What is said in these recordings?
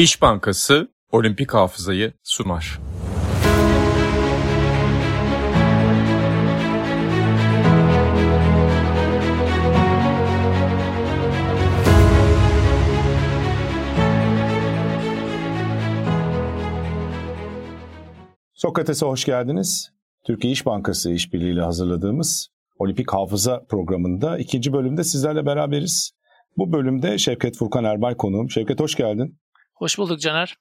İş Bankası Olimpik Hafızayı sunar. Sokrates'e hoş geldiniz. Türkiye İş Bankası işbirliğiyle hazırladığımız Olimpik Hafıza programında ikinci bölümde sizlerle beraberiz. Bu bölümde Şevket Furkan Erbay konuğum. Şevket hoş geldin. Hoş bulduk Caner.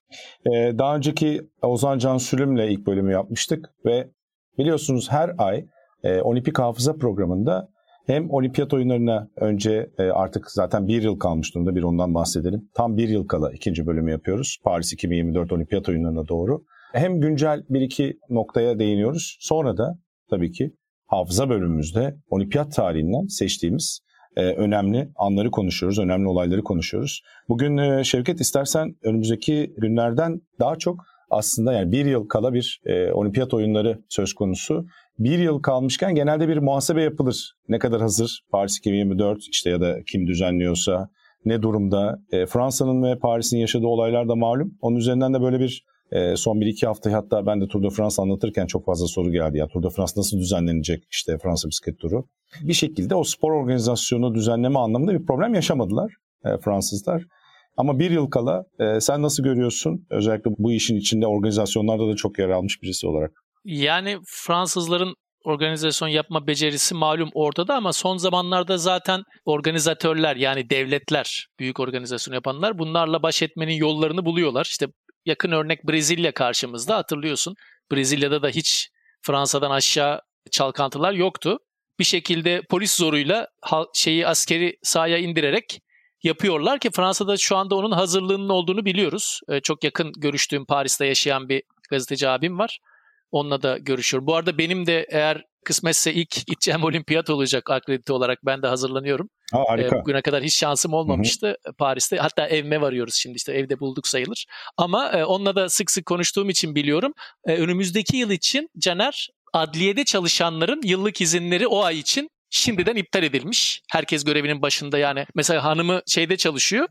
Ee, daha önceki Ozan Can Sülüm'le ilk bölümü yapmıştık ve biliyorsunuz her ay e, Olimpik Hafıza programında hem olimpiyat oyunlarına önce e, artık zaten bir yıl kalmış durumda bir ondan bahsedelim. Tam bir yıl kala ikinci bölümü yapıyoruz. Paris 2024 olimpiyat oyunlarına doğru. Hem güncel bir iki noktaya değiniyoruz. Sonra da tabii ki hafıza bölümümüzde olimpiyat tarihinden seçtiğimiz e, önemli anları konuşuyoruz, önemli olayları konuşuyoruz. Bugün e, Şevket istersen önümüzdeki günlerden daha çok aslında yani bir yıl kala bir e, olimpiyat oyunları söz konusu. Bir yıl kalmışken genelde bir muhasebe yapılır. Ne kadar hazır Paris 2024 işte ya da kim düzenliyorsa ne durumda. E, Fransa'nın ve Paris'in yaşadığı olaylar da malum. Onun üzerinden de böyle bir e, son 1-2 hafta hatta ben de Tour de France anlatırken çok fazla soru geldi. Ya Tour de France nasıl düzenlenecek işte Fransa bisiklet turu. Bir şekilde o spor organizasyonu düzenleme anlamında bir problem yaşamadılar e, Fransızlar. Ama bir yıl kala e, sen nasıl görüyorsun? Özellikle bu işin içinde organizasyonlarda da çok yer almış birisi olarak. Yani Fransızların organizasyon yapma becerisi malum ortada ama son zamanlarda zaten organizatörler yani devletler, büyük organizasyon yapanlar bunlarla baş etmenin yollarını buluyorlar. İşte yakın örnek Brezilya karşımızda hatırlıyorsun. Brezilya'da da hiç Fransa'dan aşağı çalkantılar yoktu. Bir şekilde polis zoruyla şeyi askeri sahaya indirerek yapıyorlar ki Fransa'da şu anda onun hazırlığının olduğunu biliyoruz. Çok yakın görüştüğüm Paris'te yaşayan bir gazeteci abim var. Onunla da görüşüyorum. Bu arada benim de eğer kısmetse ilk gideceğim olimpiyat olacak akredite olarak ben de hazırlanıyorum. Ha, harika. E, bugüne kadar hiç şansım olmamıştı Hı-hı. Paris'te. Hatta evime varıyoruz şimdi işte evde bulduk sayılır. Ama e, onunla da sık sık konuştuğum için biliyorum. E, önümüzdeki yıl için Caner adliyede çalışanların yıllık izinleri o ay için şimdiden iptal edilmiş. Herkes görevinin başında yani. Mesela hanımı şeyde çalışıyor.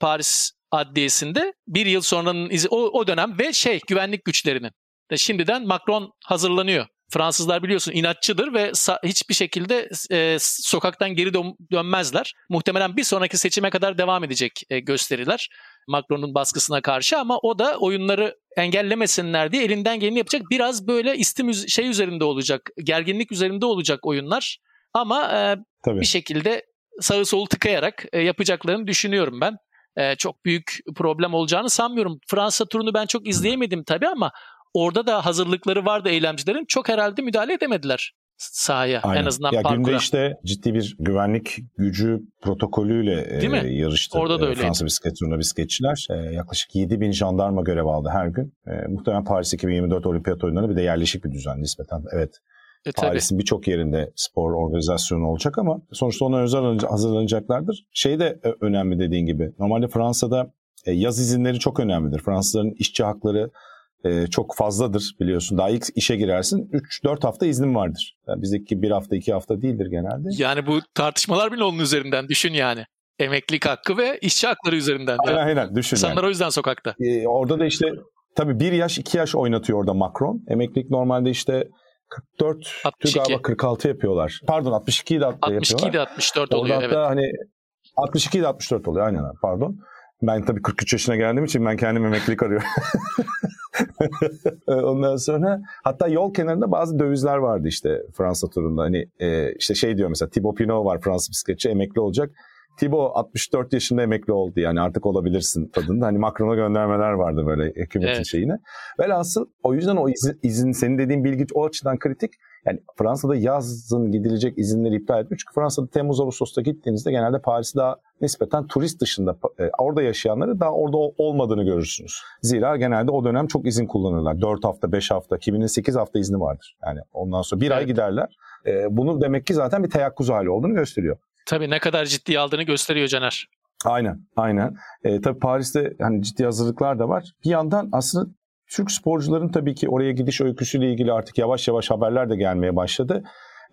Paris adliyesinde bir yıl sonranın izi o, o dönem ve şey güvenlik güçlerinin. De şimdiden Macron hazırlanıyor. Fransızlar biliyorsun inatçıdır ve hiçbir şekilde e, sokaktan geri dön- dönmezler. Muhtemelen bir sonraki seçime kadar devam edecek e, gösteriler Macron'un baskısına karşı ama o da oyunları engellemesinler diye elinden geleni yapacak. Biraz böyle istim şey üzerinde olacak, gerginlik üzerinde olacak oyunlar. Ama e, bir şekilde sağı solu tıkayarak e, yapacaklarını düşünüyorum ben. E, çok büyük problem olacağını sanmıyorum. Fransa turunu ben çok izleyemedim tabii ama orada da hazırlıkları vardı eylemcilerin. Çok herhalde müdahale edemediler sahaya Aynen. en azından ya parkura. Günde işte ciddi bir güvenlik gücü protokolüyle Değil e, yarıştı. Orada da e, Fransa bisiklet turunda bisikletçiler. E, yaklaşık 7 bin jandarma görev aldı her gün. E, muhtemelen Paris 2024 olimpiyat oyunları bir de yerleşik bir düzen nispeten. Evet e, Paris'in birçok yerinde spor organizasyonu olacak ama sonuçta ona özel hazırlanacaklardır. Şey de e, önemli dediğin gibi. Normalde Fransa'da e, yaz izinleri çok önemlidir. Fransızların işçi hakları e, çok fazladır biliyorsun. Daha ilk işe girersin 3-4 hafta iznin vardır. Yani bizdeki bir hafta iki hafta değildir genelde. Yani bu tartışmalar bile onun üzerinden düşün yani. Emeklilik hakkı ve işçi hakları üzerinden. Aynen yani. aynen düşün. İnsanlar yani. o yüzden sokakta. Ee, orada da işte tabii bir yaş iki yaş oynatıyor orada Macron. Emeklilik normalde işte 44 62. galiba 46 yapıyorlar. Pardon 62 de 62 de 64 oluyor Orada evet. hani 62 de 64 oluyor aynen pardon. Ben tabii 43 yaşına geldiğim için ben kendim emeklilik arıyorum. Ondan sonra hatta yol kenarında bazı dövizler vardı işte Fransa turunda. Hani e, işte şey diyor mesela Thibaut Pinot var Fransız bisikletçi emekli olacak. Thibaut 64 yaşında emekli oldu yani artık olabilirsin tadında. Hani Macron'a göndermeler vardı böyle hükümetin evet. şeyine. Velhasıl o yüzden o izin, izin senin dediğin bilgi o açıdan kritik. Yani Fransa'da yazın gidilecek izinleri iptal etmiş. Çünkü Fransa'da Temmuz Ağustos'ta gittiğinizde genelde Paris'i daha nispeten turist dışında e, orada yaşayanları daha orada olmadığını görürsünüz. Zira genelde o dönem çok izin kullanırlar. 4 hafta, 5 hafta, kiminin 8 hafta izni vardır. Yani ondan sonra bir evet. ay giderler. E, bunu demek ki zaten bir teyakkuz hali olduğunu gösteriyor. Tabii ne kadar ciddi aldığını gösteriyor Caner. Aynen, aynen. E, tabii Paris'te hani ciddi hazırlıklar da var. Bir yandan aslında Türk sporcuların tabii ki oraya gidiş öyküsüyle ilgili artık yavaş yavaş haberler de gelmeye başladı.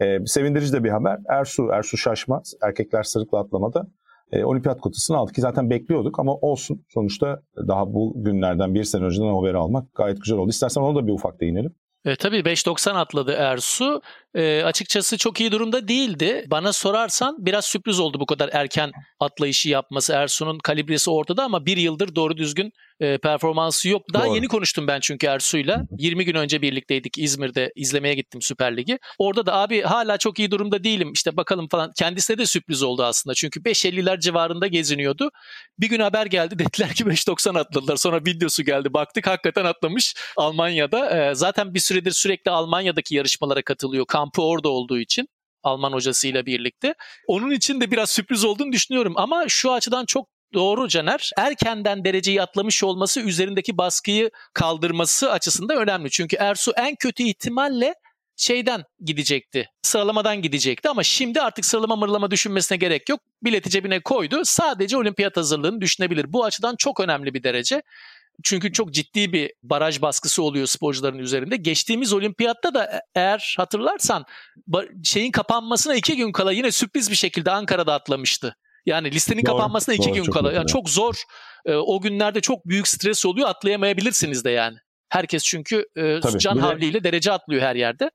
Ee, sevindirici de bir haber. Ersu, Ersu Şaşmaz, erkekler sırıkla atlamada e, olimpiyat kotasını aldı ki zaten bekliyorduk ama olsun. Sonuçta daha bu günlerden bir sene önceden haber almak gayet güzel oldu. İstersen ona da bir ufak değinelim. E, tabii 5.90 atladı Ersu. E, açıkçası çok iyi durumda değildi. Bana sorarsan biraz sürpriz oldu bu kadar erken atlayışı yapması. Ersu'nun kalibresi ortada ama bir yıldır doğru düzgün e, performansı yok. Daha Doğru. yeni konuştum ben çünkü Ersu'yla. 20 gün önce birlikteydik İzmir'de izlemeye gittim Süper Ligi. Orada da abi hala çok iyi durumda değilim işte bakalım falan. Kendisine de sürpriz oldu aslında. Çünkü 5.50'ler civarında geziniyordu. Bir gün haber geldi dediler ki 5.90 atladılar. Sonra videosu geldi baktık hakikaten atlamış Almanya'da. E, zaten bir süredir sürekli Almanya'daki yarışmalara katılıyor. Kampı orada olduğu için. Alman hocasıyla birlikte. Onun için de biraz sürpriz olduğunu düşünüyorum ama şu açıdan çok doğru Caner. Erkenden dereceyi atlamış olması üzerindeki baskıyı kaldırması açısından önemli. Çünkü Ersu en kötü ihtimalle şeyden gidecekti. Sıralamadan gidecekti ama şimdi artık sıralama mırlama düşünmesine gerek yok. Bileti cebine koydu. Sadece olimpiyat hazırlığını düşünebilir. Bu açıdan çok önemli bir derece. Çünkü çok ciddi bir baraj baskısı oluyor sporcuların üzerinde. Geçtiğimiz olimpiyatta da e, eğer hatırlarsan şeyin kapanmasına iki gün kala yine sürpriz bir şekilde Ankara'da atlamıştı. Yani listenin doğru, kapanmasına iki doğru, gün kala. Yani çok zor. E, o günlerde çok büyük stres oluyor. Atlayamayabilirsiniz de yani. Herkes çünkü e, Tabii, can havliyle derece atlıyor her yerde.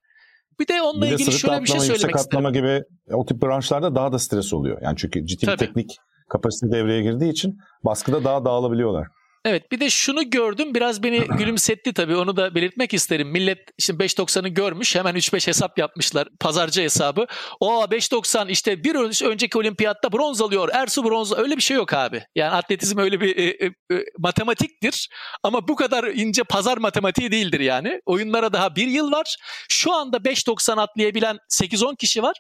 Bir de onunla bir ilgili de şöyle bir şey söylemek isterim. gibi o tip branşlarda daha da stres oluyor. Yani çünkü ciddi bir teknik kapasite devreye girdiği için baskıda daha dağılabiliyorlar. Evet bir de şunu gördüm biraz beni gülümsetti tabii onu da belirtmek isterim. Millet şimdi 5.90'ı görmüş hemen 3-5 hesap yapmışlar pazarcı hesabı. O 5.90 işte bir önceki olimpiyatta bronz alıyor Ersu bronz öyle bir şey yok abi. Yani atletizm öyle bir e, e, e, matematiktir ama bu kadar ince pazar matematiği değildir yani. Oyunlara daha bir yıl var. Şu anda 5.90 atlayabilen 8-10 kişi var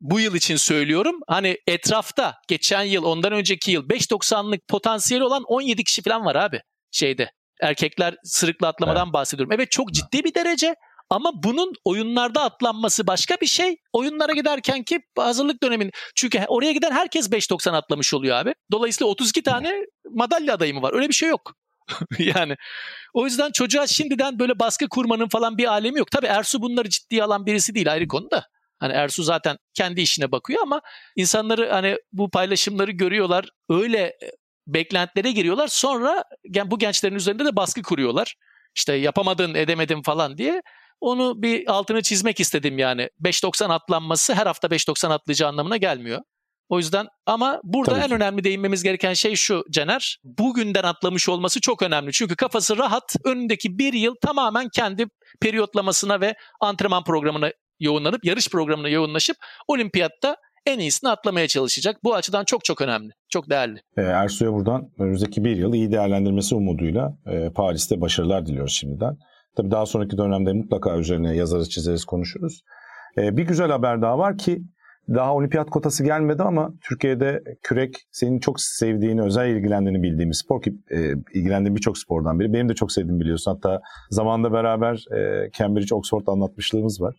bu yıl için söylüyorum. Hani etrafta geçen yıl ondan önceki yıl 5.90'lık potansiyeli olan 17 kişi falan var abi şeyde. Erkekler sırıkla atlamadan evet. bahsediyorum. Evet çok ciddi bir derece ama bunun oyunlarda atlanması başka bir şey. Oyunlara giderken ki hazırlık dönemin çünkü oraya giden herkes 5.90 atlamış oluyor abi. Dolayısıyla 32 tane madalya adayı mı var? Öyle bir şey yok. yani o yüzden çocuğa şimdiden böyle baskı kurmanın falan bir alemi yok. Tabii Ersu bunları ciddiye alan birisi değil ayrı konuda. Hani Ersu zaten kendi işine bakıyor ama insanları hani bu paylaşımları görüyorlar. Öyle e, beklentilere giriyorlar. Sonra bu gençlerin üzerinde de baskı kuruyorlar. İşte yapamadın, edemedin falan diye. Onu bir altını çizmek istedim yani. 5.90 atlanması her hafta 5.90 atlayacağı anlamına gelmiyor. O yüzden ama burada Tabii en ki. önemli değinmemiz gereken şey şu Caner. Bugünden atlamış olması çok önemli. Çünkü kafası rahat. Önündeki bir yıl tamamen kendi periyotlamasına ve antrenman programına yoğunlanıp yarış programına yoğunlaşıp olimpiyatta en iyisini atlamaya çalışacak. Bu açıdan çok çok önemli, çok değerli. E, Ersu'ya buradan önümüzdeki bir yıl iyi değerlendirmesi umuduyla e, Paris'te başarılar diliyoruz şimdiden. Tabii daha sonraki dönemde mutlaka üzerine yazarız, çizeriz, konuşuruz. E, bir güzel haber daha var ki daha olimpiyat kotası gelmedi ama Türkiye'de kürek senin çok sevdiğini, özel ilgilendiğini bildiğimiz spor ki e, ilgilendiğim birçok spordan biri. Benim de çok sevdiğim biliyorsun. Hatta zamanında beraber e, Cambridge, Oxford anlatmışlığımız var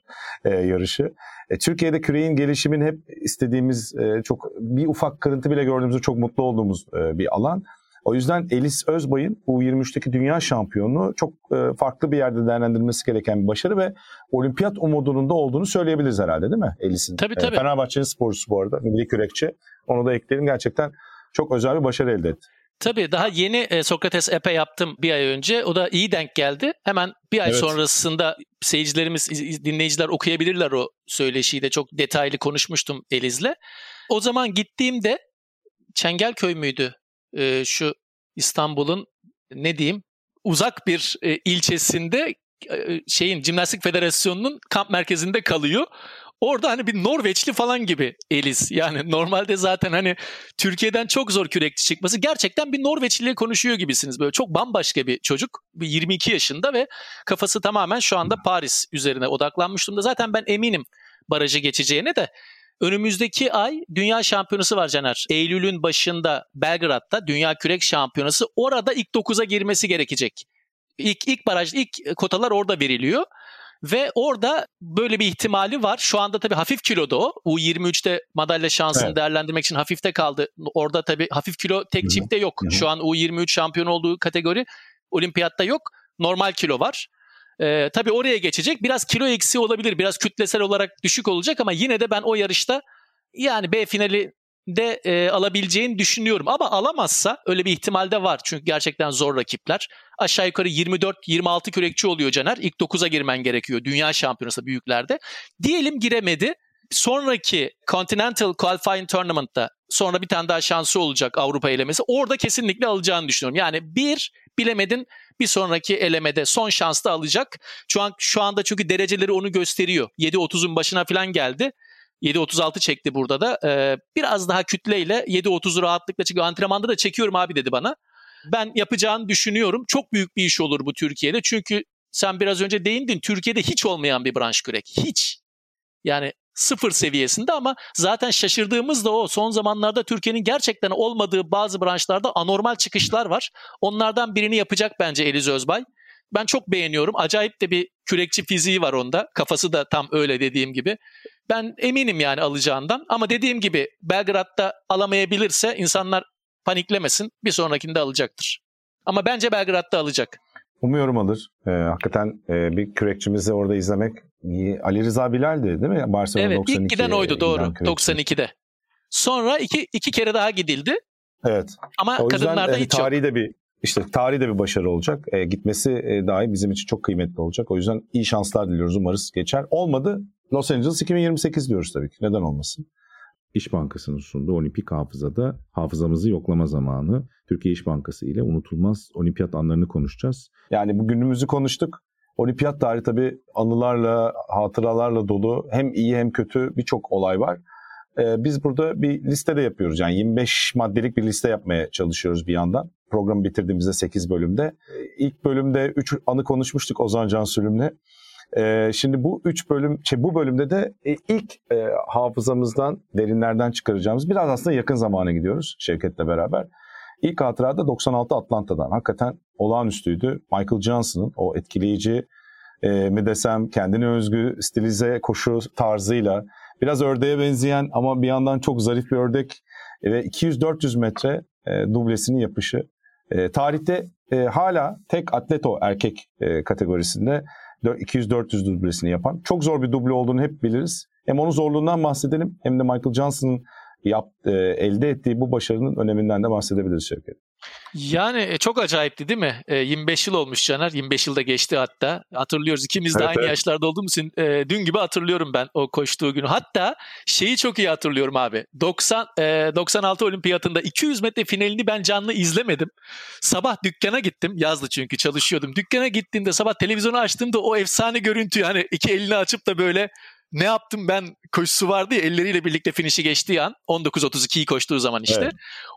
e, yarışı. E, Türkiye'de küreğin gelişimin hep istediğimiz, e, çok bir ufak kırıntı bile gördüğümüzde çok mutlu olduğumuz e, bir alan. O yüzden Elis Özbay'ın U23'teki dünya şampiyonu çok e, farklı bir yerde değerlendirilmesi gereken bir başarı ve olimpiyat umudunun da olduğunu söyleyebiliriz herhalde değil mi Elis'in? Tabii e, tabii. Fenerbahçe'nin sporcusu bu arada, milli kürekçi. Onu da ekleyelim gerçekten çok özel bir başarı elde etti. Tabii daha yeni e, Sokrates Epe yaptım bir ay önce. O da iyi denk geldi. Hemen bir ay evet. sonrasında seyircilerimiz, dinleyiciler okuyabilirler o söyleşiyi de. Çok detaylı konuşmuştum Eliz'le. O zaman gittiğimde Çengelköy müydü? E, şu İstanbul'un ne diyeyim uzak bir e, ilçesinde e, şeyin Jimnastik Federasyonu'nun kamp merkezinde kalıyor. Orada hani bir Norveçli falan gibi Elis. Yani normalde zaten hani Türkiye'den çok zor kürekçi çıkması. Gerçekten bir Norveçliyle konuşuyor gibisiniz. Böyle çok bambaşka bir çocuk. Bir 22 yaşında ve kafası tamamen şu anda Paris üzerine odaklanmış durumda. Zaten ben eminim barajı geçeceğine de Önümüzdeki ay Dünya Şampiyonası var Caner. Eylül'ün başında Belgrad'da Dünya Kürek Şampiyonası. Orada ilk 9'a girmesi gerekecek. İlk, ilk baraj, ilk kotalar orada veriliyor. Ve orada böyle bir ihtimali var. Şu anda tabii hafif kiloda o. U23'te madalya şansını evet. değerlendirmek için hafifte kaldı. Orada tabii hafif kilo tek çifte yok. Şu an U23 şampiyon olduğu kategori olimpiyatta yok. Normal kilo var. Ee, tabii oraya geçecek. Biraz kilo eksiği olabilir. Biraz kütlesel olarak düşük olacak ama yine de ben o yarışta yani B finali de e, alabileceğini düşünüyorum. Ama alamazsa öyle bir ihtimal de var. Çünkü gerçekten zor rakipler. Aşağı yukarı 24-26 kürekçi oluyor Caner. İlk 9'a girmen gerekiyor dünya şampiyonası büyüklerde. Diyelim giremedi. Sonraki Continental Qualifying Tournament'ta sonra bir tane daha şansı olacak Avrupa elemesi. Orada kesinlikle alacağını düşünüyorum. Yani bir bilemedin bir sonraki elemede son şansta alacak. Şu an şu anda çünkü dereceleri onu gösteriyor. 7.30'un başına falan geldi. 7.36 çekti burada da. Ee, biraz daha kütleyle 7.30'u rahatlıkla çünkü antrenmanda da çekiyorum abi dedi bana. Ben yapacağını düşünüyorum. Çok büyük bir iş olur bu Türkiye'de. Çünkü sen biraz önce değindin Türkiye'de hiç olmayan bir branş kürek. Hiç. Yani sıfır seviyesinde ama zaten şaşırdığımız da o. Son zamanlarda Türkiye'nin gerçekten olmadığı bazı branşlarda anormal çıkışlar var. Onlardan birini yapacak bence Eliz Özbay. Ben çok beğeniyorum. Acayip de bir kürekçi fiziği var onda. Kafası da tam öyle dediğim gibi. Ben eminim yani alacağından. Ama dediğim gibi Belgrad'da alamayabilirse insanlar paniklemesin. Bir sonrakinde alacaktır. Ama bence Belgrad'da alacak. Umuyorum alır. Ee, hakikaten e, bir kürekçimizi orada izlemek Ali Rıza Bilal'di değil mi? Barcelona evet 92 ilk giden oydu doğru 92'de. Sonra iki, iki kere daha gidildi. Evet. Ama o yüzden, kadınlarda e, hiç tarihi yok. de bir işte tarihi de bir başarı olacak. E, gitmesi e, dahi bizim için çok kıymetli olacak. O yüzden iyi şanslar diliyoruz. Umarız geçer. Olmadı. Los Angeles 2028 diyoruz tabii ki. Neden olmasın? İş Bankası'nın sunduğu olimpik hafızada hafızamızı yoklama zamanı. Türkiye İş Bankası ile unutulmaz olimpiyat anlarını konuşacağız. Yani bu günümüzü konuştuk. Olimpiyat tarihi tabii anılarla, hatıralarla dolu. Hem iyi hem kötü birçok olay var. Ee, biz burada bir liste de yapıyoruz. Yani 25 maddelik bir liste yapmaya çalışıyoruz bir yandan. Programı bitirdiğimizde 8 bölümde. Ee, ilk bölümde 3 anı konuşmuştuk Ozan Can Sülüm'le. Ee, şimdi bu üç bölüm, şey, bu bölümde de e, ilk e, hafızamızdan, derinlerden çıkaracağımız biraz aslında yakın zamana gidiyoruz Şevket'le beraber. İlk hatırada 96 Atlanta'dan. Hakikaten olağanüstüydü. Michael Johnson'ın o etkileyici e, mi desem kendine özgü stilize koşu tarzıyla biraz ördeğe benzeyen ama bir yandan çok zarif bir ördek ve 200-400 metre e, dublesinin yapışı. E, tarihte e, hala tek atleto erkek e, kategorisinde 200-400 dublesini yapan. Çok zor bir duble olduğunu hep biliriz. Hem onun zorluğundan bahsedelim hem de Michael Johnson'ın yap, e, elde ettiği bu başarının öneminden de bahsedebiliriz Şevket. Yani e, çok acayipti değil mi? E, 25 yıl olmuş Caner. 25 yılda geçti hatta. Hatırlıyoruz. İkimiz de evet, aynı evet. yaşlarda olduğumuz için e, dün gibi hatırlıyorum ben o koştuğu günü. Hatta şeyi çok iyi hatırlıyorum abi. 90 e, 96 olimpiyatında 200 metre finalini ben canlı izlemedim. Sabah dükkana gittim. Yazdı çünkü çalışıyordum. Dükkana gittiğimde sabah televizyonu açtığımda o efsane görüntüyü hani iki elini açıp da böyle ne yaptım ben koşusu vardı ya elleriyle birlikte finişi geçtiği an 19.32'yi koştuğu zaman işte. Evet.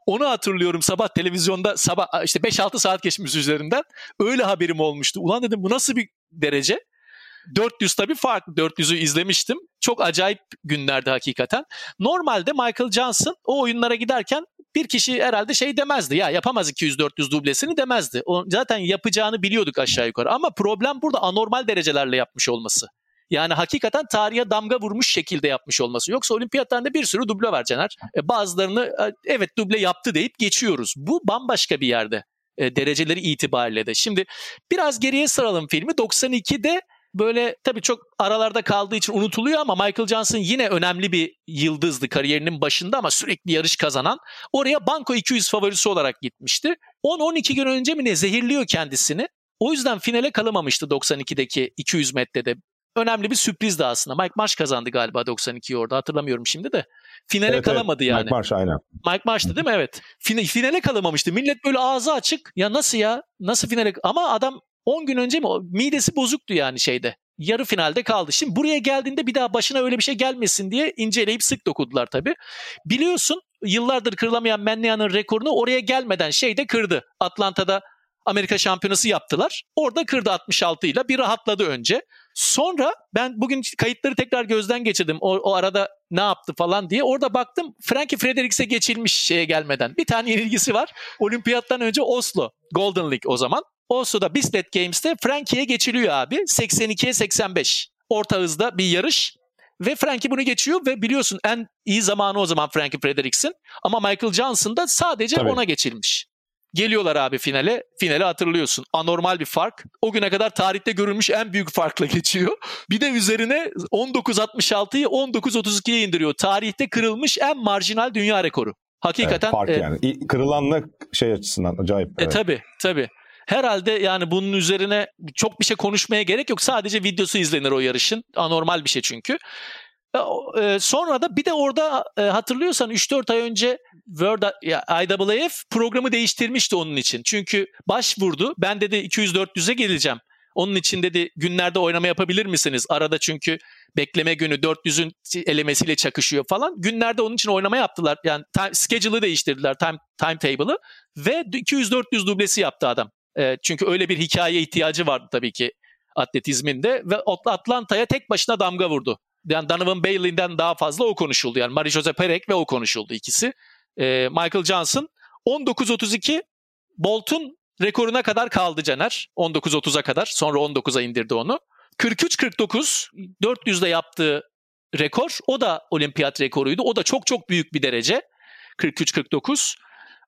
Onu hatırlıyorum sabah televizyonda sabah işte 5-6 saat geçmiş üzerinden öyle haberim olmuştu. Ulan dedim bu nasıl bir derece? 400 tabii farklı. 400'ü izlemiştim. Çok acayip günlerdi hakikaten. Normalde Michael Johnson o oyunlara giderken bir kişi herhalde şey demezdi. Ya yapamaz 200-400 dublesini demezdi. O zaten yapacağını biliyorduk aşağı yukarı. Ama problem burada anormal derecelerle yapmış olması. Yani hakikaten tarihe damga vurmuş şekilde yapmış olması. Yoksa olimpiyatlarında bir sürü duble var Caner. E, bazılarını e, evet duble yaptı deyip geçiyoruz. Bu bambaşka bir yerde e, dereceleri itibariyle de. Şimdi biraz geriye saralım filmi. 92'de böyle tabii çok aralarda kaldığı için unutuluyor ama Michael Johnson yine önemli bir yıldızdı kariyerinin başında ama sürekli yarış kazanan. Oraya Banko 200 favorisi olarak gitmişti. 10-12 gün önce mi ne zehirliyor kendisini. O yüzden finale kalamamıştı 92'deki 200 metrede önemli bir sürprizdi aslında. Mike Marsh kazandı galiba 92'yi orada hatırlamıyorum şimdi de. Finale evet, kalamadı evet. yani. Mike Marsh aynen. Mike Marsh'tı değil mi? Evet. Fin- finale kalamamıştı. Millet böyle ağzı açık. Ya nasıl ya? Nasıl finale? Ama adam 10 gün önce mi? Midesi bozuktu yani şeyde. Yarı finalde kaldı. Şimdi buraya geldiğinde bir daha başına öyle bir şey gelmesin diye inceleyip sık dokudular tabii. Biliyorsun yıllardır kırılamayan Mennia'nın rekorunu oraya gelmeden şeyde kırdı. Atlanta'da Amerika şampiyonası yaptılar. Orada kırdı 66 ile bir rahatladı önce. Sonra ben bugün kayıtları tekrar gözden geçirdim. O, o arada ne yaptı falan diye. Orada baktım Frankie Fredericks'e geçilmiş şeye gelmeden. Bir tane ilgisi var. Olimpiyattan önce Oslo. Golden League o zaman. Oslo'da Bislett Games'te Frankie'ye geçiliyor abi. 82'ye 85. Orta hızda bir yarış. Ve Frankie bunu geçiyor ve biliyorsun en iyi zamanı o zaman Frankie Fredericks'in. Ama Michael Johnson da sadece Tabii. ona geçilmiş. Geliyorlar abi finale. Finale hatırlıyorsun. Anormal bir fark. O güne kadar tarihte görülmüş en büyük farkla geçiyor. Bir de üzerine 19.66'yı 19.32'ye indiriyor. Tarihte kırılmış en marjinal dünya rekoru. Hakikaten Evet, fark e, yani. Kırılanla şey açısından acayip. e, evet. tabii tabii. Herhalde yani bunun üzerine çok bir şey konuşmaya gerek yok. Sadece videosu izlenir o yarışın. Anormal bir şey çünkü. E, e, sonra da bir de orada e, hatırlıyorsan 3-4 ay önce World ya, IAAF programı değiştirmişti onun için. Çünkü başvurdu. Ben dedi 200-400'e geleceğim. Onun için dedi günlerde oynama yapabilir misiniz? Arada çünkü bekleme günü 400'ün elemesiyle çakışıyor falan. Günlerde onun için oynama yaptılar. Yani time, schedule'ı değiştirdiler, time, timetable'ı ve 200-400 dublesi yaptı adam. E, çünkü öyle bir hikaye ihtiyacı vardı tabii ki atletizminde ve Atlanta'ya tek başına damga vurdu. Yani Donovan Bailey'den daha fazla o konuşuldu. Yani Marie-José Perec ve o konuşuldu ikisi. E, Michael Johnson 19.32 Bolt'un rekoruna kadar kaldı Caner. 19.30'a kadar. Sonra 19'a indirdi onu. 43-49 400'de yaptığı rekor. O da olimpiyat rekoruydu. O da çok çok büyük bir derece. 43-49.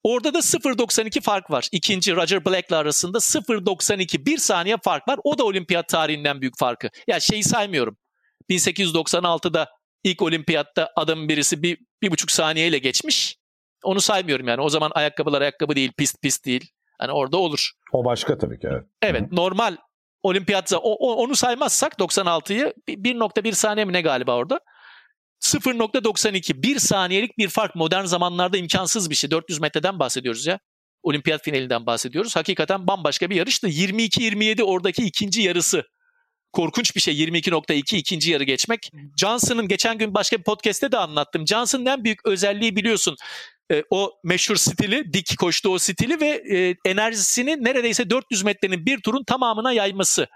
Orada da 0.92 fark var. İkinci Roger Black'le arasında 0.92 bir saniye fark var. O da olimpiyat tarihinden büyük farkı. Ya şeyi saymıyorum. 1896'da ilk olimpiyatta adamın birisi bir, bir buçuk saniyeyle geçmiş. Onu saymıyorum yani. O zaman ayakkabılar ayakkabı değil, pist pist değil. Hani orada olur. O başka tabii ki evet. Evet normal olimpiyatsa o, o- onu saymazsak 96'yı bir- 1.1 saniye mi ne galiba orada? 0.92 bir saniyelik bir fark modern zamanlarda imkansız bir şey. 400 metreden bahsediyoruz ya. Olimpiyat finalinden bahsediyoruz. Hakikaten bambaşka bir yarıştı. 22-27 oradaki ikinci yarısı. Korkunç bir şey 22.2 ikinci yarı geçmek. Johnson'ın geçen gün başka bir podcast'te de anlattım. Johnson'ın en büyük özelliği biliyorsun. E, o meşhur stili, dik koştu o stili ve e, enerjisini neredeyse 400 metrenin bir turun tamamına yayması.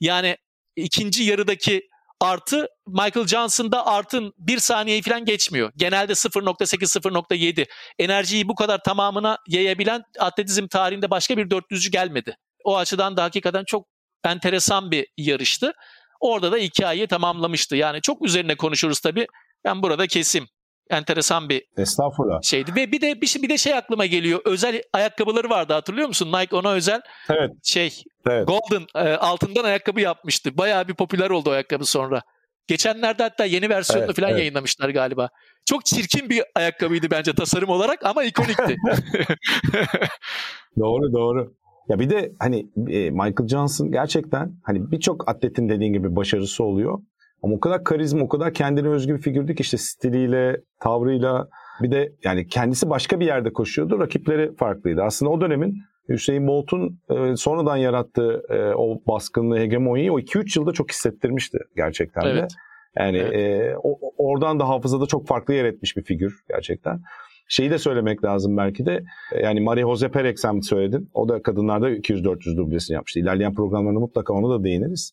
Yani ikinci yarıdaki artı Michael Johnson'da artın bir saniyeyi falan geçmiyor. Genelde 0.8-0.7. Enerjiyi bu kadar tamamına yayabilen atletizm tarihinde başka bir 400'cü gelmedi. O açıdan da hakikaten çok enteresan bir yarıştı. Orada da hikayeyi tamamlamıştı. Yani çok üzerine konuşuruz tabii. Ben burada kesim. Enteresan bir Estağfurullah. şeydi ve bir de bir, şey- bir de şey aklıma geliyor. Özel ayakkabıları vardı hatırlıyor musun? Nike ona özel Evet. şey Evet. Golden e, altından ayakkabı yapmıştı. Bayağı bir popüler oldu o ayakkabı sonra. Geçenlerde hatta yeni versiyonunu Evet, falan evet. yayınlamışlar galiba. Çok çirkin bir ayakkabıydı bence tasarım olarak ama ikonikti. Doğru doğru. Ya bir de hani e, Michael Johnson gerçekten hani birçok atletin dediğin gibi başarısı oluyor. Ama o kadar karizma, o kadar kendine özgü bir figürdü ki işte stiliyle, tavrıyla bir de yani kendisi başka bir yerde koşuyordu. Rakipleri farklıydı. Aslında o dönemin Hüseyin Bolt'un e, sonradan yarattığı e, o baskınlığı, hegemonyayı o 2-3 yılda çok hissettirmişti gerçekten de. Evet. Yani Evet. e, o, oradan da hafızada çok farklı yer etmiş bir figür gerçekten. Şeyi de söylemek lazım belki de. e, Yani Marie-José Perec sen söyledin. O da kadınlarda 200-400 dublesini yapmıştı. İlerleyen programlarında mutlaka ona da değiniriz.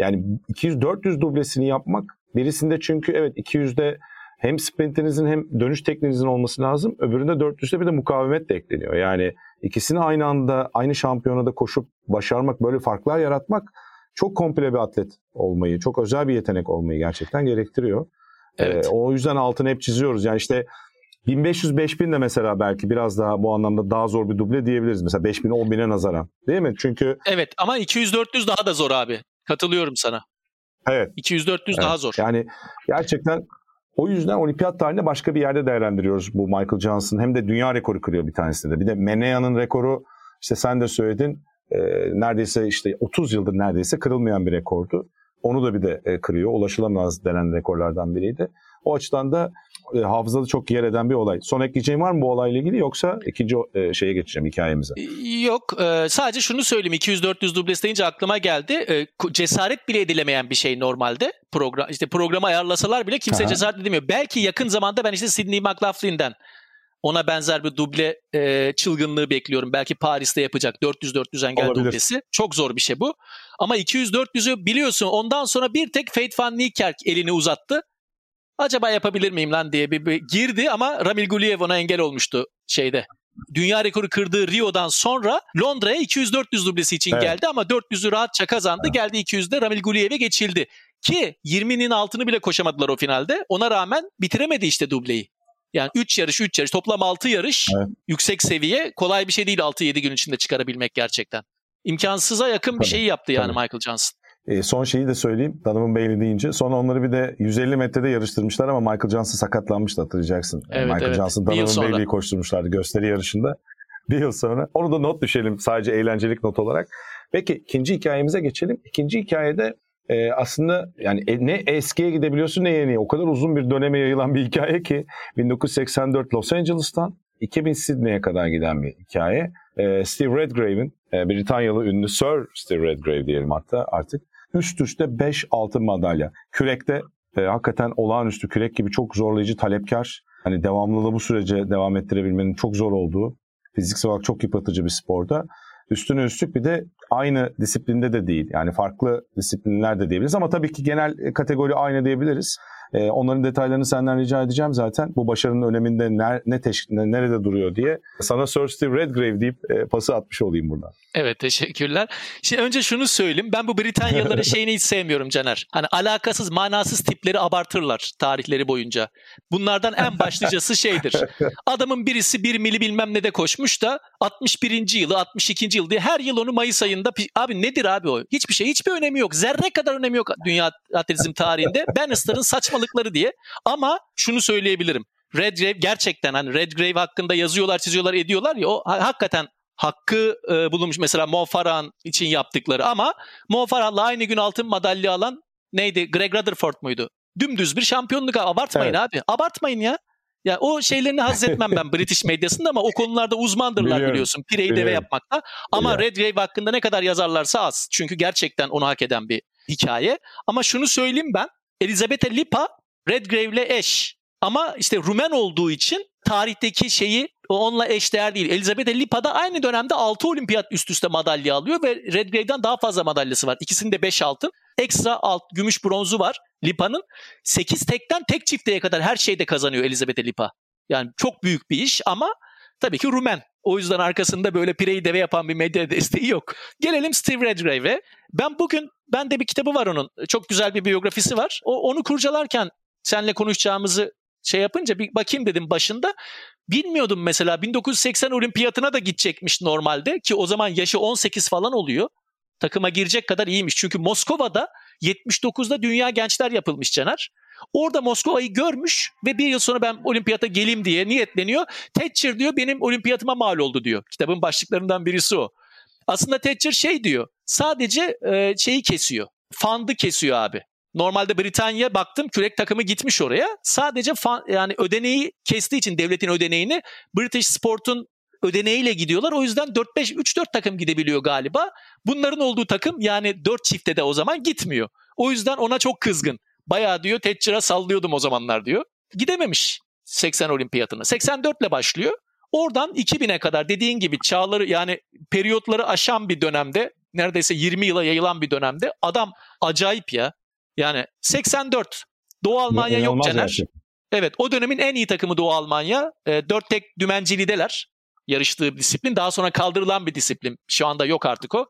Yani 200-400 dublesini yapmak birisinde çünkü evet 200'de hem sprintinizin hem dönüş tekniğinizin olması lazım. Öbüründe 400'de bir de mukavemet de ekleniyor. Yani ikisini aynı anda aynı şampiyonada koşup başarmak, böyle farklar yaratmak çok komple bir atlet olmayı, çok özel bir yetenek olmayı gerçekten gerektiriyor. Evet. Ee, o yüzden altını hep çiziyoruz. Yani işte 1500-5000 de mesela belki biraz daha bu anlamda daha zor bir duble diyebiliriz. Mesela 5000'e 10.000'e nazaran. Değil mi? Çünkü evet ama 200-400 daha da zor abi. Katılıyorum sana. evet 200-400 daha Evet. zor. Yani gerçekten o yüzden olimpiyat tarihinde başka bir yerde değerlendiriyoruz bu Michael Johnson. Hem de dünya rekoru kırıyor bir tanesinde de. Bir de Menea'nın rekoru işte sen de söyledin e, neredeyse işte 30 yıldır neredeyse kırılmayan bir rekordu. Onu da bir de e, kırıyor. Ulaşılamaz denen rekorlardan biriydi. O açıdan da e, hafızada çok yer eden bir olay. Son ekleyeceğin var mı bu olayla ilgili yoksa ikinci e, şeye geçeceğim hikayemize. Yok e, sadece şunu söyleyeyim 200-400 dublesi deyince aklıma geldi. E, cesaret bile edilemeyen bir şey normalde. Program işte programı ayarlasalar bile kimse Aha. cesaret edemiyor. Belki yakın zamanda ben işte Sidney McLaughlin'den ona benzer bir duble e, çılgınlığı bekliyorum. Belki Paris'te yapacak 400-400 engel Olabilir. dublesi. Çok zor bir şey bu. Ama 200-400'ü biliyorsun ondan sonra bir tek Fate van Niekerk elini uzattı. Acaba yapabilir miyim lan diye bir, bir girdi ama Ramil Guliev ona engel olmuştu şeyde. Dünya rekoru kırdığı Rio'dan sonra Londra'ya 200-400 dublesi için Evet. geldi ama 400'ü rahatça kazandı. Geldi 200'de Ramil Guliev'e geçildi. Ki 20'nin altını bile koşamadılar o finalde. Ona rağmen bitiremedi işte dubleyi. Yani 3 yarış 3 yarış toplam 6 yarış Evet. yüksek seviye kolay bir şey değil 6-7 gün içinde çıkarabilmek gerçekten. İmkansıza yakın bir Tabii, şeyi yaptı yani tabii. Michael Johnson. E, son şeyi de söyleyeyim. Donovan Bailey deyince. Sonra onları bir de 150 metrede yarıştırmışlar ama Michael Johnson sakatlanmıştı hatırlayacaksın. Evet, Michael evet. Johnson Donovan. Bailey'i koşturmuşlardı gösteri yarışında. Bir yıl sonra. Onu da not düşelim sadece eğlencelik not olarak. Peki ikinci hikayemize geçelim. İkinci hikayede e, aslında yani e, ne eskiye gidebiliyorsun ne yeniye. O kadar uzun bir döneme yayılan bir hikaye ki 1984 Los Angeles'tan 2000 Sydney'e kadar giden bir hikaye. E, Steve Redgrave'in e, Britanyalı ünlü Sir Steve Redgrave diyelim hatta artık üst üste 5 altın madalya. Kürekte e, hakikaten olağanüstü kürek gibi çok zorlayıcı, talepkar. Hani devamlılığı bu sürece devam ettirebilmenin çok zor olduğu, fiziksel olarak çok yıpratıcı bir sporda. Üstüne üstlük bir de aynı disiplinde de değil. Yani farklı disiplinler de diyebiliriz ama tabii ki genel kategori aynı diyebiliriz. E, onların detaylarını senden rica edeceğim zaten. Bu başarının öneminde ner, ne teş, ne- nerede duruyor diye. Sana Sir Steve Redgrave deyip e, pası atmış olayım buradan. Evet teşekkürler. Şimdi önce şunu söyleyeyim. Ben bu Britanyalıların şeyini hiç sevmiyorum Caner. Hani alakasız, manasız tipleri abartırlar tarihleri boyunca. Bunlardan en başlıcası şeydir. Adamın birisi bir mili bilmem ne de koşmuş da 61. yılı, 62. yıl diye her yıl onu Mayıs ayında abi nedir abi o? Hiçbir şey, hiçbir önemi yok. Zerre kadar önemi yok dünya atletizm tarihinde. Bannister'ın saçmalıkları diye. Ama şunu söyleyebilirim. Redgrave gerçekten hani Redgrave hakkında yazıyorlar, çiziyorlar, ediyorlar ya o ha- hakikaten hakkı e, bulunmuş. Mesela Mo Farah'ın için yaptıkları ama Mo Farah'la aynı gün altın madalya alan neydi? Greg Rutherford muydu? Dümdüz bir şampiyonluk. Abartmayın Evet. abi. Abartmayın ya. Ya o şeylerini haz etmem ben British medyasında ama o konularda uzmandırlar Biliyorum, biliyorsun. Pireyi deve yapmakta. Ama Biliyorum. Redgrave hakkında ne kadar yazarlarsa az. Çünkü gerçekten onu hak eden bir hikaye. Ama şunu söyleyeyim ben. Elizabeth Lipa Redgrave'le eş. Ama işte Rumen olduğu için tarihteki şeyi onunla eşdeğer değil. Elizabeth Lipa da aynı dönemde 6 olimpiyat üst üste madalya alıyor ve Redgrave'den daha fazla madalyası var. İkisinde 5 altın. Ekstra alt, gümüş bronzu var Lipa'nın. 8 tekten tek çifteye kadar her şeyde kazanıyor Elizabeth Lipa. Yani çok büyük bir iş ama tabii ki Rumen. O yüzden arkasında böyle pireyi deve yapan bir medya desteği yok. Gelelim Steve Redgrave'e. Ben bugün, bende bir kitabı var onun. Çok güzel bir biyografisi var. O, onu kurcalarken seninle konuşacağımızı şey yapınca bir bakayım dedim başında. Bilmiyordum mesela 1980 olimpiyatına da gidecekmiş normalde ki o zaman yaşı 18 falan oluyor. Takıma girecek kadar iyiymiş. Çünkü Moskova'da 79'da Dünya Gençler yapılmış Caner. Orada Moskova'yı görmüş ve bir yıl sonra ben olimpiyata geleyim diye niyetleniyor. Thatcher diyor benim olimpiyatıma mal oldu diyor. Kitabın başlıklarından birisi o. Aslında Thatcher şey diyor. Sadece e, şeyi kesiyor. Fandı kesiyor abi. Normalde Britanya baktım kürek takımı gitmiş oraya. Sadece fan, yani ödeneği kestiği için devletin ödeneğini British Sport'un ödeneğiyle gidiyorlar. O yüzden 4-5 3-4 takım gidebiliyor galiba. Bunların olduğu takım yani 4 çifte de o zaman gitmiyor. O yüzden ona çok kızgın. Bayağı diyor Thatcher'a sallıyordum o zamanlar diyor. Gidememiş 80 olimpiyatına. 84 ile başlıyor. Oradan 2000'e kadar dediğin gibi çağları yani periyotları aşan bir dönemde neredeyse 20 yıla yayılan bir dönemde adam acayip ya. Yani 84 Doğu Almanya yok Caner. Evet o dönemin en iyi takımı Doğu Almanya. E, dört tek dümencilideler yarıştığı bir disiplin. Daha sonra kaldırılan bir disiplin. Şu anda yok artık o.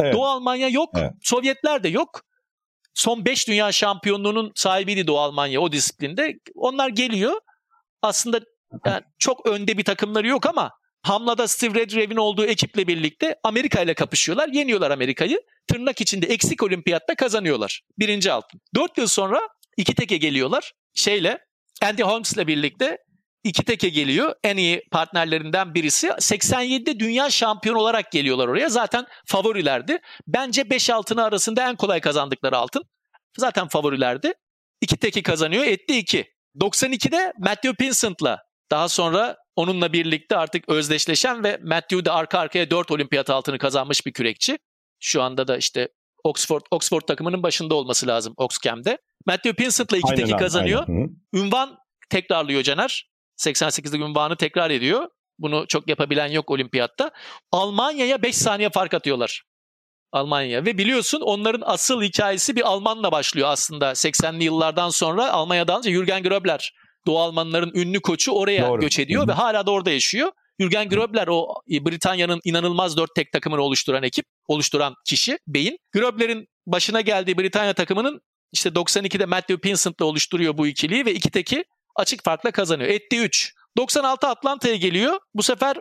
Evet. Doğu Almanya yok. Evet. Sovyetler de yok. Son 5 dünya şampiyonluğunun sahibiydi Doğu Almanya o disiplinde. Onlar geliyor. Aslında yani çok önde bir takımları yok ama Hamla'da Steve Redgrave'in olduğu ekiple birlikte Amerika ile kapışıyorlar. Yeniyorlar Amerika'yı. Tırnak içinde eksik olimpiyatta kazanıyorlar. Birinci altın. 4 yıl sonra iki teke geliyorlar. Şeyle Andy Holmes'le birlikte iki teke geliyor. En iyi partnerlerinden birisi. 87'de dünya şampiyonu olarak geliyorlar oraya. Zaten favorilerdi. Bence 5 altını arasında en kolay kazandıkları altın. Zaten favorilerdi. İki teki kazanıyor. Etti 2. 92'de Matthew Pinsent'la daha sonra onunla birlikte artık özdeşleşen ve Matthew de arka arkaya 4 olimpiyat altını kazanmış bir kürekçi. Şu anda da işte Oxford Oxford takımının başında olması lazım Oxcam'de. Matthew Pinsent'la iki Aynen teki abi, kazanıyor. aynen. Ünvan tekrarlıyor Caner. 88'lik ünvanı tekrar ediyor. Bunu çok yapabilen yok olimpiyatta. Almanya'ya 5 saniye fark atıyorlar. Almanya ve biliyorsun onların asıl hikayesi bir Almanla başlıyor aslında 80'li yıllardan sonra Almanya'dan önce Jürgen Gröbler Doğu Almanların ünlü koçu oraya Doğru. göç ediyor Hı hı. ve hala da orada yaşıyor. Jürgen Gröbler o Britanya'nın inanılmaz dört tek takımını oluşturan ekip, oluşturan kişi, beyin. Gröbler'in başına geldiği Britanya takımının işte 92'de Matthew Pinsent'la oluşturuyor bu ikiliyi ve iki teki açık farkla kazanıyor. Etti 3. 96 Atlanta'ya geliyor. Bu sefer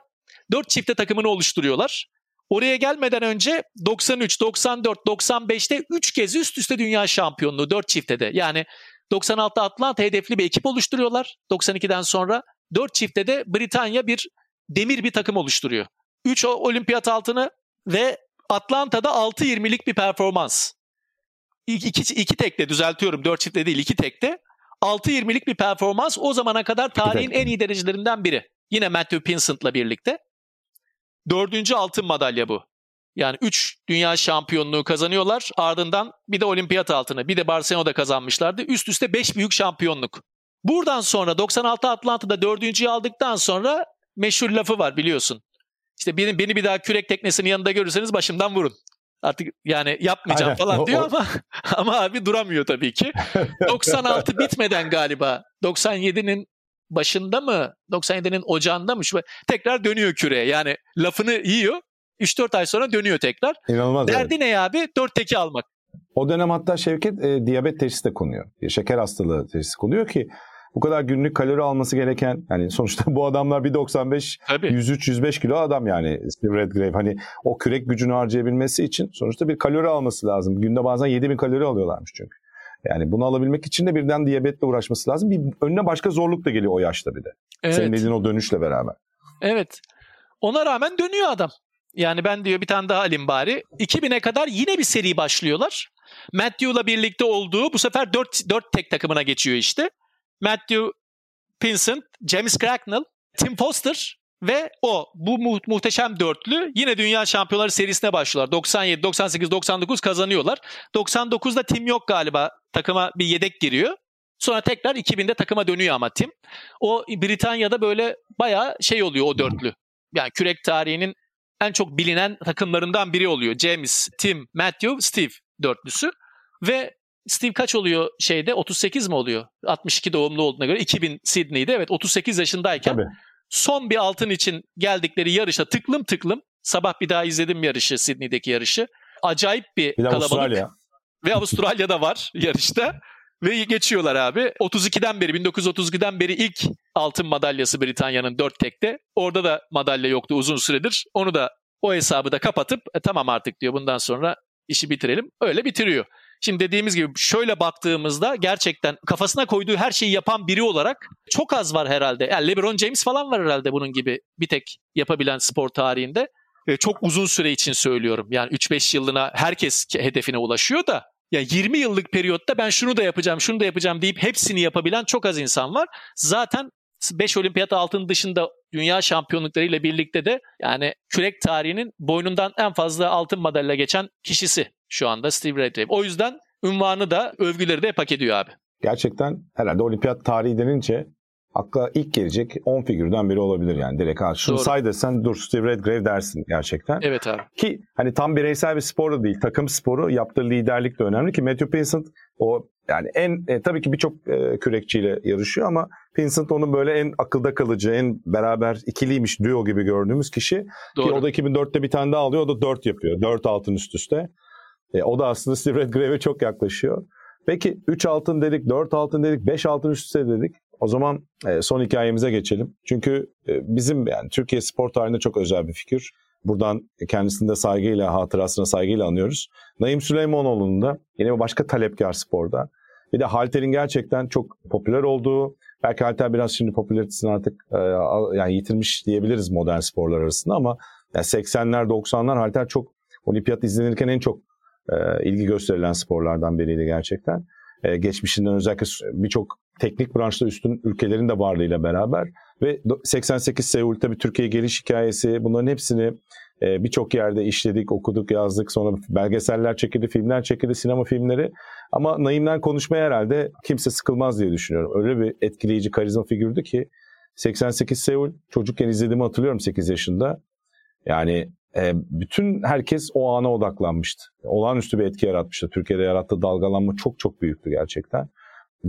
4 çifte takımını oluşturuyorlar. Oraya gelmeden önce 93, 94, 95'te 3 kez üst üste dünya şampiyonluğu 4 çifte de. Yani 96 Atlanta hedefli bir ekip oluşturuyorlar. 92'den sonra 4 çifte de Britanya bir demir bir takım oluşturuyor. 3 olimpiyat altını ve Atlanta'da 6-20'lik bir performans. İki, iki, iki tekte düzeltiyorum 4 çifte değil 2 tekte. 6-20'lik bir performans o zamana kadar tarihin en iyi derecelerinden biri. Yine Matthew Pinsent'la birlikte. Dördüncü altın madalya bu. Yani 3 dünya şampiyonluğu kazanıyorlar. Ardından bir de olimpiyat altını, bir de Barcelona'da kazanmışlardı. Üst üste 5 büyük şampiyonluk. Buradan sonra 96 Atlanta'da dördüncüyü aldıktan sonra meşhur lafı var biliyorsun. İşte beni, beni bir daha kürek teknesinin yanında görürseniz başımdan vurun. Artık yani yapmayacağım Aynen. falan diyor ama ama abi duramıyor tabii ki. 96 bitmeden galiba 97'nin başında mı 97'nin ocağında mı şu tekrar dönüyor küreye. Yani lafını yiyor. 3-4 ay sonra dönüyor tekrar. İnanılmaz. Derdi evet. ne abi? 4 teki almak. O dönem hatta Şevket e, diyabet teşhisi de konuyor. Şeker hastalığı teşhisi konuyor ki bu kadar günlük kalori alması gereken yani sonuçta bu adamlar 1.95 103-105 kilo adam yani Steve Redgrave hani o kürek gücünü harcayabilmesi için sonuçta bir kalori alması lazım. Günde bazen 7000 kalori alıyorlarmış çünkü. Yani bunu alabilmek için de birden diyabetle uğraşması lazım. Bir önüne başka zorluk da geliyor o yaşta bir de. Evet. Senin dediğin o dönüşle beraber. Evet. Ona rağmen dönüyor adam. Yani ben diyor bir tane daha alayım bari. 2000'e kadar yine bir seri başlıyorlar. Matthew'la birlikte olduğu bu sefer 4, 4 tek takımına geçiyor işte. Matthew Pinsent, James Cracknell, Tim Foster ve o bu mu- muhteşem dörtlü yine dünya şampiyonları serisine başlıyorlar. 97, 98, 99 kazanıyorlar. 99'da Tim yok galiba. Takıma bir yedek giriyor. Sonra tekrar 2000'de takıma dönüyor ama Tim. O Britanya'da böyle bayağı şey oluyor o dörtlü. Yani kürek tarihinin en çok bilinen takımlarından biri oluyor. James, Tim, Matthew, Steve dörtlüsü. Ve Steve kaç oluyor şeyde? 38 mi oluyor? 62 doğumlu olduğuna göre 2000 Sydney'de evet 38 yaşındayken Tabii. son bir altın için geldikleri yarışa tıklım tıklım sabah bir daha izledim yarışı Sydney'deki yarışı. Acayip bir, bir kalabalık. Avustralya. Ve Avustralya'da var yarışta. Ve geçiyorlar abi. 32'den beri 1932'den beri ilk altın madalyası Britanya'nın 4 tekte. Orada da madalya yoktu uzun süredir. Onu da o hesabı da kapatıp e, tamam artık diyor bundan sonra işi bitirelim. Öyle bitiriyor. Şimdi dediğimiz gibi şöyle baktığımızda gerçekten kafasına koyduğu her şeyi yapan biri olarak çok az var herhalde. Yani LeBron James falan var herhalde bunun gibi bir tek yapabilen spor tarihinde. Çok uzun süre için söylüyorum. Yani 3-5 yılına herkes hedefine ulaşıyor da ya 20 yıllık periyotta ben şunu da yapacağım, şunu da yapacağım deyip hepsini yapabilen çok az insan var. Zaten 5 olimpiyat altın dışında dünya şampiyonluklarıyla birlikte de yani kürek tarihinin boynundan en fazla altın madalya geçen kişisi şu anda Steve Redgrave. O yüzden ünvanı da övgüleri de hep hak ediyor abi. Gerçekten herhalde olimpiyat tarihi denince akla ilk gelecek 10 figürden biri olabilir yani direkt. Ha, şunu Doğru. say desen dur Steve Redgrave dersin gerçekten. Evet abi. Ki hani tam bireysel bir spor da değil takım sporu yaptığı liderlik de önemli ki Matthew Pinsent o yani en e, tabii ki birçok e, kürekçiyle yarışıyor ama Pinsent onun böyle en akılda kalıcı, en beraber ikiliymiş duo gibi gördüğümüz kişi. Doğru. Ki o da 2004'te bir tane daha alıyor. O da 4 yapıyor. 4 altın üst üste. E, o da aslında Steve Redgrave'e çok yaklaşıyor. Peki 3 altın dedik, 4 altın dedik, 5 altın üst üste dedik. O zaman e, son hikayemize geçelim. Çünkü e, bizim yani Türkiye spor tarihinde çok özel bir figür. Buradan kendisini de saygıyla, hatırasına saygıyla anıyoruz. Naim Süleymanoğlu'nun da yine başka talepkar sporda. Bir de halterin gerçekten çok popüler olduğu, belki halter biraz şimdi popülaritesini artık e, yani yitirmiş diyebiliriz modern sporlar arasında ama yani 80'ler 90'lar halter çok olimpiyat izlenirken en çok e, ilgi gösterilen sporlardan biriydi gerçekten. E, geçmişinden özellikle birçok teknik branşta üstün ülkelerin de varlığıyla beraber ve 88 Seul tabii Türkiye geliş hikayesi bunların hepsini e, birçok yerde işledik, okuduk, yazdık. Sonra belgeseller çekildi, filmler çekildi, sinema filmleri. Ama Naim'den konuşmaya herhalde kimse sıkılmaz diye düşünüyorum. Öyle bir etkileyici karizma figürdü ki 88 Seul çocukken izlediğimi hatırlıyorum 8 yaşında. Yani e, bütün herkes o ana odaklanmıştı. Olağanüstü bir etki yaratmıştı. Türkiye'de yarattığı dalgalanma çok çok büyüktü gerçekten.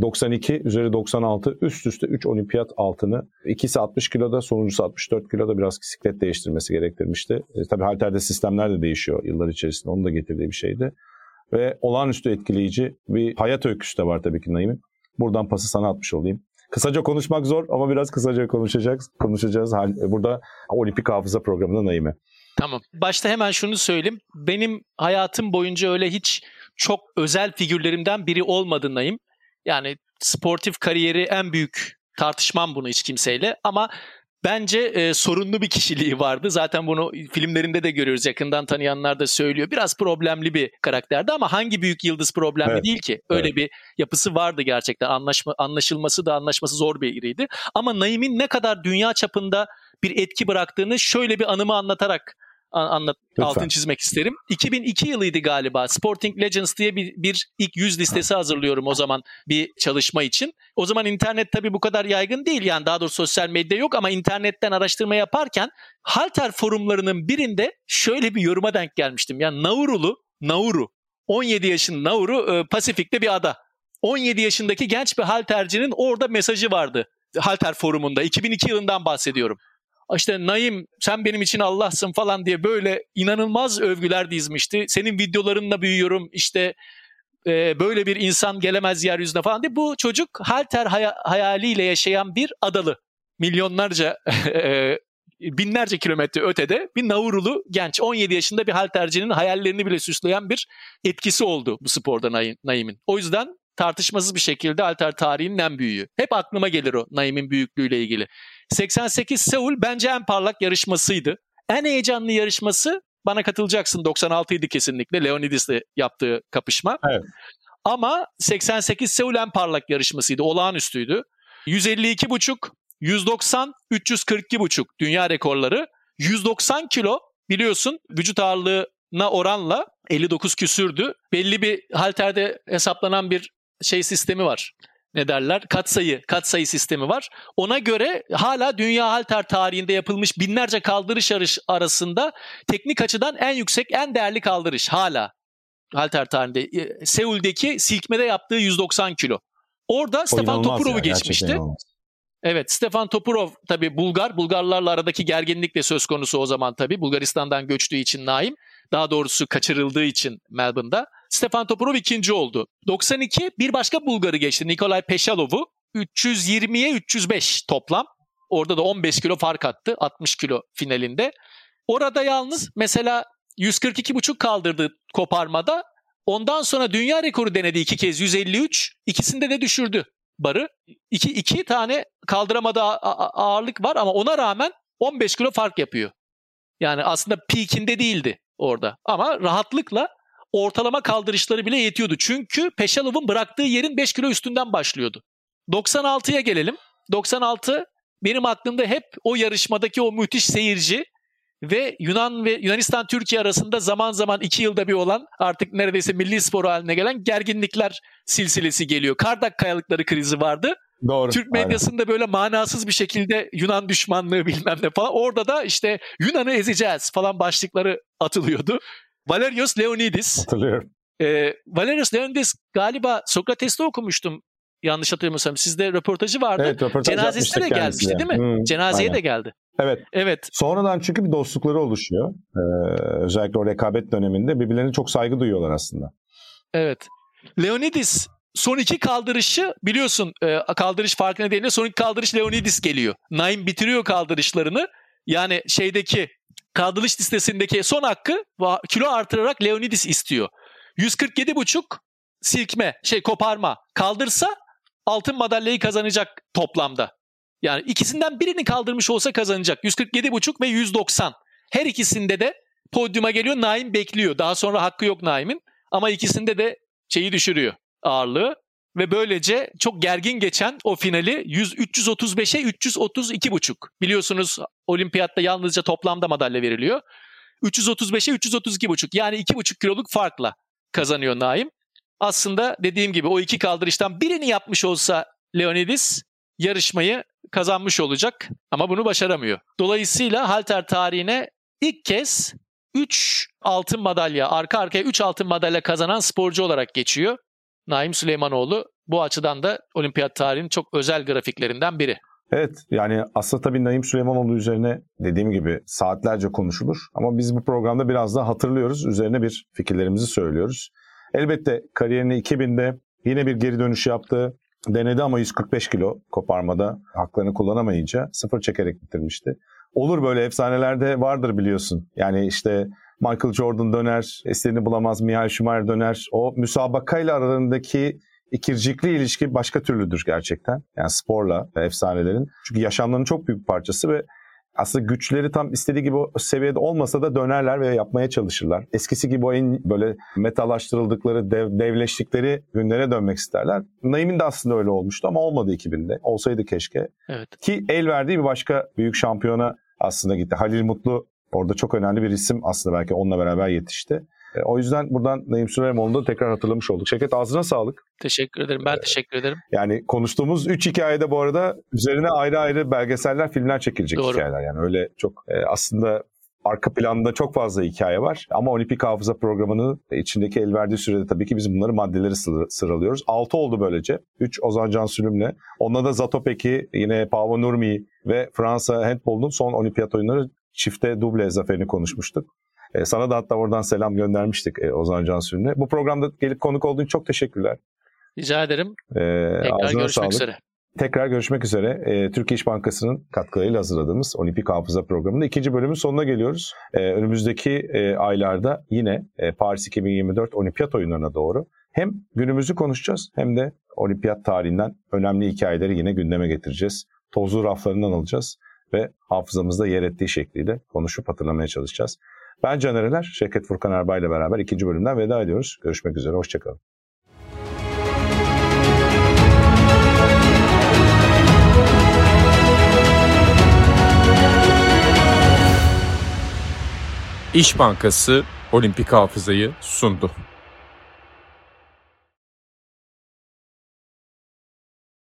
92 üzeri 96 üst üste 3 olimpiyat altını. İkisi 60 kiloda, sonuncusu 64 kiloda biraz bisiklet değiştirmesi gerektirmişti. E, tabii halterde sistemler de değişiyor yıllar içerisinde. Onun da getirdiği bir şeydi. Ve olağanüstü etkileyici bir hayat öyküsü de var tabii ki Naim'in. Buradan pası sana atmış olayım. kısaca konuşmak zor ama biraz kısaca konuşacağız. Konuşacağız. Burada olimpik hafıza programında Naime. Tamam. Başta hemen şunu söyleyeyim. Benim hayatım boyunca öyle hiç çok özel figürlerimden biri olmadı Naim. Yani sportif kariyeri en büyük tartışmam bunu hiç kimseyle ama bence e, sorunlu bir kişiliği vardı. Zaten bunu filmlerinde de görüyoruz. Yakından tanıyanlar da söylüyor. Biraz problemli bir karakterdi ama hangi büyük yıldız problemli evet. değil ki? Öyle evet. bir yapısı vardı gerçekten. Anlaşma anlaşılması da anlaşması zor bir biriydi. Ama Naim'in ne kadar dünya çapında bir etki bıraktığını şöyle bir anımı anlatarak anlat Lütfen. altını çizmek isterim. 2002 yılıydı galiba. Sporting Legends diye bir, bir ilk yüz listesi hazırlıyorum o zaman bir çalışma için. O zaman internet tabii bu kadar yaygın değil yani daha doğrusu sosyal medya yok ama internetten araştırma yaparken halter forumlarının birinde şöyle bir yoruma denk gelmiştim. Yani Naurulu, Nauru 17 yaşın Nauru e, Pasifik'te bir ada. 17 yaşındaki genç bir haltercinin orada mesajı vardı. Halter forumunda 2002 yılından bahsediyorum işte Naim sen benim için Allah'sın falan diye böyle inanılmaz övgüler dizmişti. Senin videolarınla büyüyorum işte e, böyle bir insan gelemez yeryüzüne falan diye. Bu çocuk halter hay- hayaliyle yaşayan bir adalı. Milyonlarca e, binlerce kilometre ötede bir Naurulu genç 17 yaşında bir haltercinin hayallerini bile süsleyen bir etkisi oldu bu sporda Naim'in. O yüzden tartışmasız bir şekilde alter tarihinin en büyüğü. Hep aklıma gelir o Naim'in büyüklüğüyle ilgili. 88 Seul bence en parlak yarışmasıydı. En heyecanlı yarışması bana katılacaksın 96 idi kesinlikle Leonidis'le yaptığı kapışma. Evet. Ama 88 Seul en parlak yarışmasıydı. Olağanüstüydü. 152,5, 190, 342,5 dünya rekorları. 190 kilo biliyorsun vücut ağırlığına oranla 59 küsürdü. Belli bir halterde hesaplanan bir şey sistemi var ne derler katsayı katsayı sistemi var. Ona göre hala dünya halter tarihinde yapılmış binlerce kaldırış arasında teknik açıdan en yüksek en değerli kaldırış hala halter tarihinde. E, Seul'deki silkmede yaptığı 190 kilo. Orada o Stefan Topurov'u geçmişti. Evet Stefan Topurov tabi Bulgar. Bulgarlarla aradaki gerginlik de söz konusu o zaman tabi. Bulgaristan'dan göçtüğü için Naim. Daha doğrusu kaçırıldığı için Melbourne'da. Stefan Topurov ikinci oldu. 92 bir başka Bulgarı geçti. Nikolay Peşalov'u 320'ye 305 toplam. Orada da 15 kilo fark attı 60 kilo finalinde. Orada yalnız mesela 142,5 kaldırdı koparmada. Ondan sonra dünya rekoru denedi iki kez 153. İkisinde de düşürdü barı. İki, iki tane kaldıramadığı ağırlık var ama ona rağmen 15 kilo fark yapıyor. Yani aslında peakinde değildi orada. Ama rahatlıkla ortalama kaldırışları bile yetiyordu. Çünkü Peşalov'un bıraktığı yerin 5 kilo üstünden başlıyordu. 96'ya gelelim. 96 benim aklımda hep o yarışmadaki o müthiş seyirci ve Yunan ve Yunanistan Türkiye arasında zaman zaman iki yılda bir olan artık neredeyse milli spor haline gelen gerginlikler silsilesi geliyor. Kardak kayalıkları krizi vardı. Doğru. Türk medyasında aynen. böyle manasız bir şekilde Yunan düşmanlığı bilmem ne falan. Orada da işte Yunan'ı ezeceğiz falan başlıkları atılıyordu. Valerios Leonidis. Hatırlıyorum. E, Valerios Leonidis galiba Sokrates'te okumuştum yanlış hatırlamıyorsam. Sizde röportajı vardı. Evet, röportaj Cenazesine de gelmişti yani. değil mi? Hmm, Cenazeye aynen. de geldi. Evet. Evet. Sonradan çünkü bir dostlukları oluşuyor. Ee, özellikle o rekabet döneminde birbirlerine çok saygı duyuyorlar aslında. Evet. Leonidis son iki kaldırışı biliyorsun e, kaldırış farkı nedeniyle son iki kaldırış Leonidis geliyor. Naim bitiriyor kaldırışlarını. Yani şeydeki kaldırış listesindeki son hakkı kilo artırarak Leonidis istiyor. 147,5 silkme, şey koparma kaldırsa altın madalyayı kazanacak toplamda. Yani ikisinden birini kaldırmış olsa kazanacak. 147,5 ve 190. Her ikisinde de podyuma geliyor. Naim bekliyor. Daha sonra hakkı yok Naim'in. Ama ikisinde de şeyi düşürüyor ağırlığı. Ve böylece çok gergin geçen o finali 100 335'e 332,5. Biliyorsunuz olimpiyatta yalnızca toplamda madalya veriliyor. 335'e 332,5 yani 2,5 kiloluk farkla kazanıyor Naim. Aslında dediğim gibi o iki kaldırıştan birini yapmış olsa Leonidis yarışmayı kazanmış olacak ama bunu başaramıyor. Dolayısıyla halter tarihine ilk kez 3 altın madalya, arka arkaya 3 altın madalya kazanan sporcu olarak geçiyor. Naim Süleymanoğlu bu açıdan da olimpiyat tarihinin çok özel grafiklerinden biri. Evet yani aslında tabii Naim Süleymanoğlu üzerine dediğim gibi saatlerce konuşulur. Ama biz bu programda biraz daha hatırlıyoruz. Üzerine bir fikirlerimizi söylüyoruz. Elbette kariyerini 2000'de yine bir geri dönüş yaptı. denedi ama 145 kilo koparmada haklarını kullanamayınca sıfır çekerek bitirmişti. Olur böyle efsanelerde vardır biliyorsun. Yani işte Michael Jordan döner, istediğini bulamaz, Michael Schumacher döner. O müsabakayla aralarındaki ikircikli ilişki başka türlüdür gerçekten. Yani sporla efsanelerin. Çünkü yaşamlarının çok büyük bir parçası ve aslında güçleri tam istediği gibi o seviyede olmasa da dönerler ve yapmaya çalışırlar. Eskisi gibi o en böyle metalaştırıldıkları, dev, devleştikleri günlere dönmek isterler. Naim'in de aslında öyle olmuştu ama olmadı 2000'de. Olsaydı keşke. Evet. Ki el verdiği bir başka büyük şampiyona aslında gitti. Halil Mutlu orada çok önemli bir isim aslında belki onunla beraber yetişti. E, o yüzden buradan Naim Süleymanoğlu'nu da tekrar hatırlamış olduk. Şevket ağzına sağlık. Teşekkür ederim. Ben ee, teşekkür ederim. Yani konuştuğumuz 3 hikayede bu arada üzerine ayrı ayrı belgeseller, filmler çekilecek Doğru. hikayeler. Yani öyle çok e, aslında arka planda çok fazla hikaye var. Ama Olimpik Hafıza Programı'nın içindeki el verdiği sürede tabii ki biz bunları maddeleri sıralıyoruz. 6 oldu böylece. 3 Ozan Can Sülüm'le. Onunla da Zatopek'i, yine Pavo Nurmi ve Fransa handbolunun son olimpiyat oyunları çifte duble zaferini konuşmuştuk. E, sana da hatta oradan selam göndermiştik e, Ozan Cansür'üne. Bu programda gelip konuk olduğun için çok teşekkürler. Rica ederim. Ee, Tekrar görüşmek sağlık. üzere. Tekrar görüşmek üzere. E, Türkiye İş Bankası'nın katkılarıyla hazırladığımız Olimpik Hafıza Programı'nda ikinci bölümün sonuna geliyoruz. E, önümüzdeki e, aylarda yine e, Paris 2024 Olimpiyat oyunlarına doğru hem günümüzü konuşacağız hem de olimpiyat tarihinden önemli hikayeleri yine gündeme getireceğiz. Tozlu raflarından alacağız ve hafızamızda yer ettiği şekliyle konuşup hatırlamaya çalışacağız. Ben Caner Eler, Şevket Furkan Erbay ile beraber ikinci bölümden veda ediyoruz. Görüşmek üzere, hoşçakalın. İş Bankası Olimpik Hafızayı sundu.